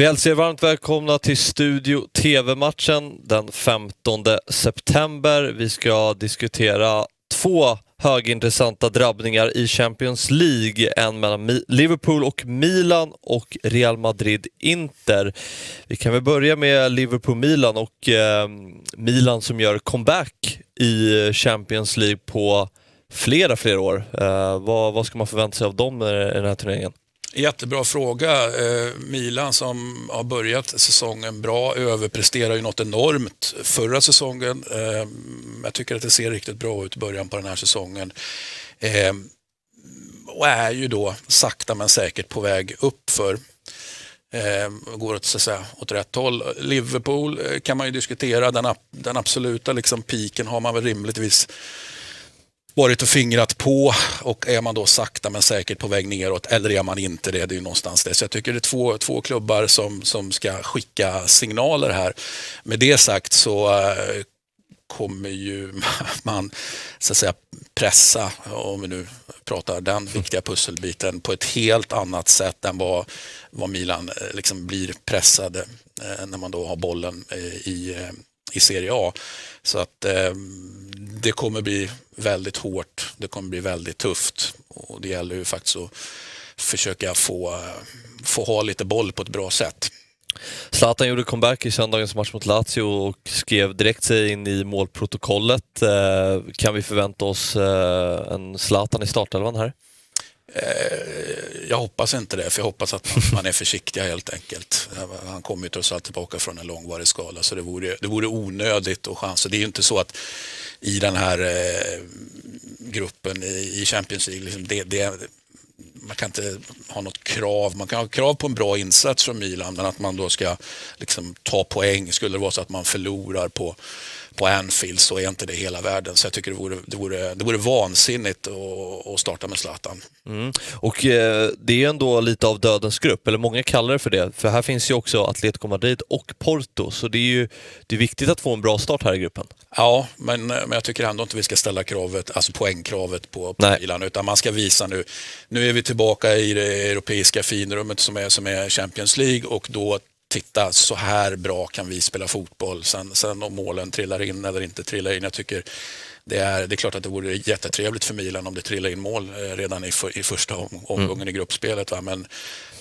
Vi hälsar er varmt välkomna till Studio TV-matchen den 15 september. Vi ska diskutera två högintressanta drabbningar i Champions League. En mellan Liverpool och Milan och Real Madrid-Inter. Vi kan väl börja med Liverpool-Milan och eh, Milan som gör comeback i Champions League på flera, flera år. Eh, vad, vad ska man förvänta sig av dem i den här turneringen? Jättebra fråga. Eh, Milan som har börjat säsongen bra överpresterar ju något enormt förra säsongen. Eh, jag tycker att det ser riktigt bra ut i början på den här säsongen. Eh, och är ju då sakta men säkert på väg upp för går åt, så att säga, åt rätt håll. Liverpool kan man ju diskutera, den, den absoluta liksom piken har man väl rimligtvis varit och fingrat på och är man då sakta men säkert på väg neråt eller är man inte det? Det är ju någonstans det. Så jag tycker det är två, två klubbar som, som ska skicka signaler här. Med det sagt så eh, kommer ju man så att säga pressa, om vi nu pratar den viktiga pusselbiten, på ett helt annat sätt än vad, vad Milan eh, liksom blir pressade eh, när man då har bollen i, i Serie A. Så att eh, det kommer bli väldigt hårt. Det kommer bli väldigt tufft och det gäller ju faktiskt att försöka få, eh, få ha lite boll på ett bra sätt. Zlatan gjorde comeback i söndagens match mot Lazio och skrev direkt sig in i målprotokollet. Eh, kan vi förvänta oss eh, en Zlatan i startelvan här? Eh, jag hoppas inte det, för jag hoppas att man, är försiktiga helt enkelt. Han kommer ju trots allt tillbaka från en långvarig skala, så det vore, det vore onödigt att chansa. Det är ju inte så att i den här eh, gruppen i Champions League, liksom det, det, man kan inte ha något krav. Man kan ha krav på en bra insats från Milan, men att man då ska liksom, ta poäng. Skulle det vara så att man förlorar på på Anfield så är inte det hela världen. Så jag tycker det vore, det vore, det vore vansinnigt att, starta med Zlatan. Mm. Och eh, det är ändå lite av dödens grupp, eller många kallar det för det. För här finns ju också Atletico Madrid och Porto, så det är ju det är viktigt att få en bra start här i gruppen. Ja, men, men jag tycker ändå inte vi ska ställa kravet, alltså poängkravet på, på Milan, utan man ska visa nu. Nu är vi tillbaka i det europeiska finrummet som är, som är Champions League och då titta så här bra kan vi spela fotboll. Sen, sen om målen trillar in eller inte trillar in. Jag tycker det är, det är klart att det vore jättetrevligt för Milan om det trillar in mål eh, redan i, för, i första om, omgången mm. i gruppspelet. Va? Men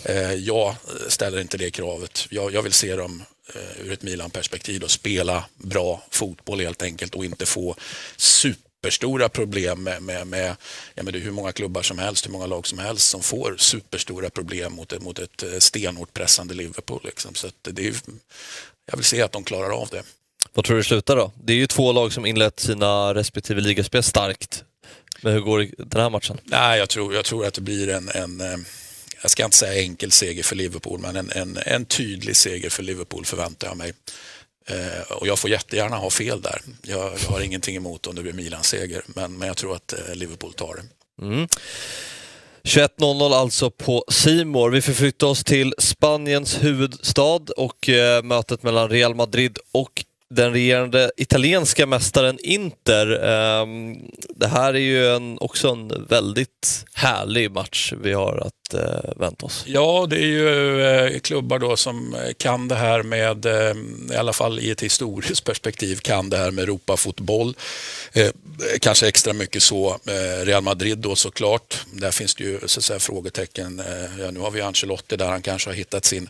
eh, jag ställer inte det kravet. Jag, jag vill se dem eh, ur ett Milan-perspektiv och spela bra fotboll helt enkelt och inte få super superstora problem med, med, med ja, men det är hur många klubbar som helst, hur många lag som helst som får superstora problem mot, mot ett eh, stenhårt pressande Liverpool. Liksom. Så det är, jag vill se att de klarar av det. Vad tror du slutar då? Det är ju två lag som inlett sina respektive ligaspel starkt. Men hur går den här matchen? Nej, jag tror, jag tror att det blir en, en eh, jag ska inte säga enkel seger för Liverpool, men en, en, en tydlig seger för Liverpool förväntar jag mig. Eh, och jag får jättegärna ha fel där. Jag, jag har ingenting emot om det blir Milan-seger, men, men jag tror att eh, Liverpool tar det. Mm. 21.00 alltså på Simor. Vi förflyttar oss till Spaniens huvudstad och eh, mötet mellan Real Madrid och den regerande italienska mästaren Inter. Ehm, det här är ju en, också en väldigt härlig match vi har att eh, vänta oss. Ja, det är ju eh, klubbar då som eh, kan det här med, ehm, i alla fall i ett historiskt perspektiv, kan det här med Europafotboll. Kanske extra mycket så Real Madrid då såklart. Där finns det ju så att säga, frågetecken. Ja, nu har vi Ancelotti där han kanske har hittat sin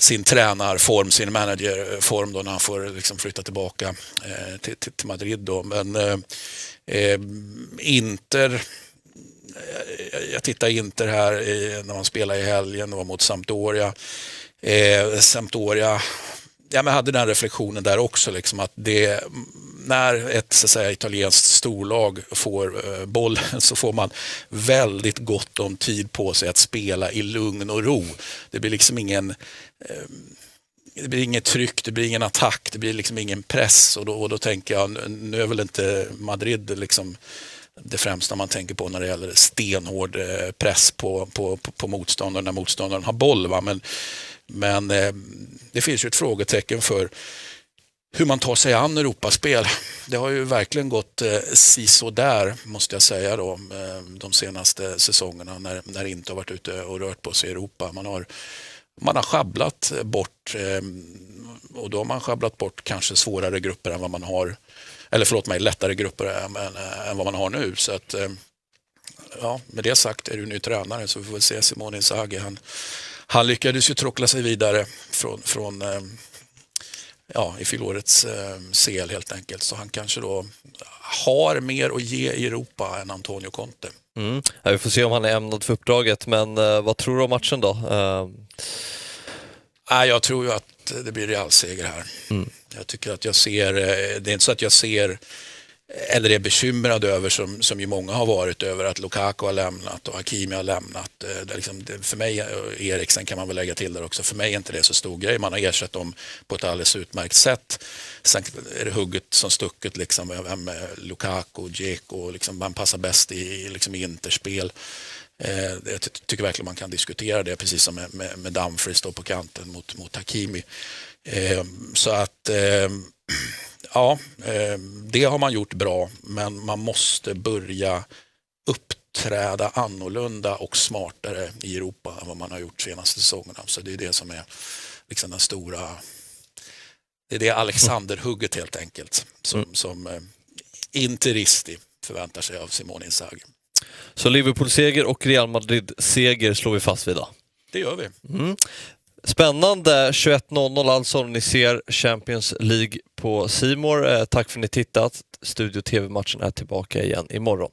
sin tränarform, sin managerform då när han får liksom flytta tillbaka eh, till, till, Madrid. Då. Men eh, eh Inter, eh, jag tittar Inter här eh, när man spelar i helgen, det var mot Sampdoria. Eh, Sampdoria, ja, men hade den reflektionen där också, liksom att det, när ett så att säga, italienskt storlag får eh, bollen så får man väldigt gott om tid på sig att spela i lugn och ro. Det blir liksom ingen eh, det blir inget tryck, det blir ingen attack, det blir liksom ingen press och då, och då tänker jag, nu är väl inte Madrid liksom det främsta man tänker på när det gäller stenhård eh, press på, på, på, på motståndaren när motståndaren har boll. Va? Men, men eh, det finns ju ett frågetecken för hur man tar sig an Europaspel. Det har ju verkligen gått eh, där måste jag säga då, eh, de senaste säsongerna när, när inte har varit ute och rört på sig i Europa. Man har man har schabblat bort eh, och då har man schabblat bort kanske svårare grupper än vad man har, eller förlåt mig, lättare grupper än, än, än vad man har nu. Så att, eh, ja, med det sagt är du ny tränare så vi får väl se Simone Inzaghi. Han, han lyckades ju tråckla sig vidare från, från ja, i fjolårets eh, CL helt enkelt. Så han kanske då har mer att ge i Europa än Antonio Conte. Mm. Ja, vi får se om han är ämnad för uppdraget, men eh, vad tror du om matchen då? Eh... Ah, jag tror ju att det blir realseger här. Mm. Jag tycker att jag ser, eh, det är inte så att jag ser eller är bekymrad över, som, som ju många har varit, över att Lukaku har lämnat och Hakimi har lämnat. Eh, det liksom, det, för mig, och Eriksen kan man väl lägga till där också, för mig är inte det så stor grej. Man har ersatt dem på ett alldeles utmärkt sätt. Sen är det hugget som stucket, liksom, vem är eh, Lukaku, Dzeko, liksom, man passar bäst i, liksom, i interspel. Eh, jag tycker verkligen man kan diskutera det, precis som med, med, med Dumfries på kanten mot, mot Hakimi. Eh, så att eh, ja, eh, det har man gjort bra, men man måste börja uppträda annorlunda och smartare i Europa än vad man har gjort senaste säsongerna. Så det är det som är liksom den stora... Det är det Alexander-hugget helt enkelt som, mm. som eh, Interisti förväntar sig av Simone Inzaghi. Så Liverpool-seger och Real Madrid-seger slår vi fast vid då? Det gör vi. Mm. Spännande 21.00 alltså, ni ser Champions League på Simor. Eh, tack för att ni tittat. Studio TV-matchen är tillbaka igen imorgon.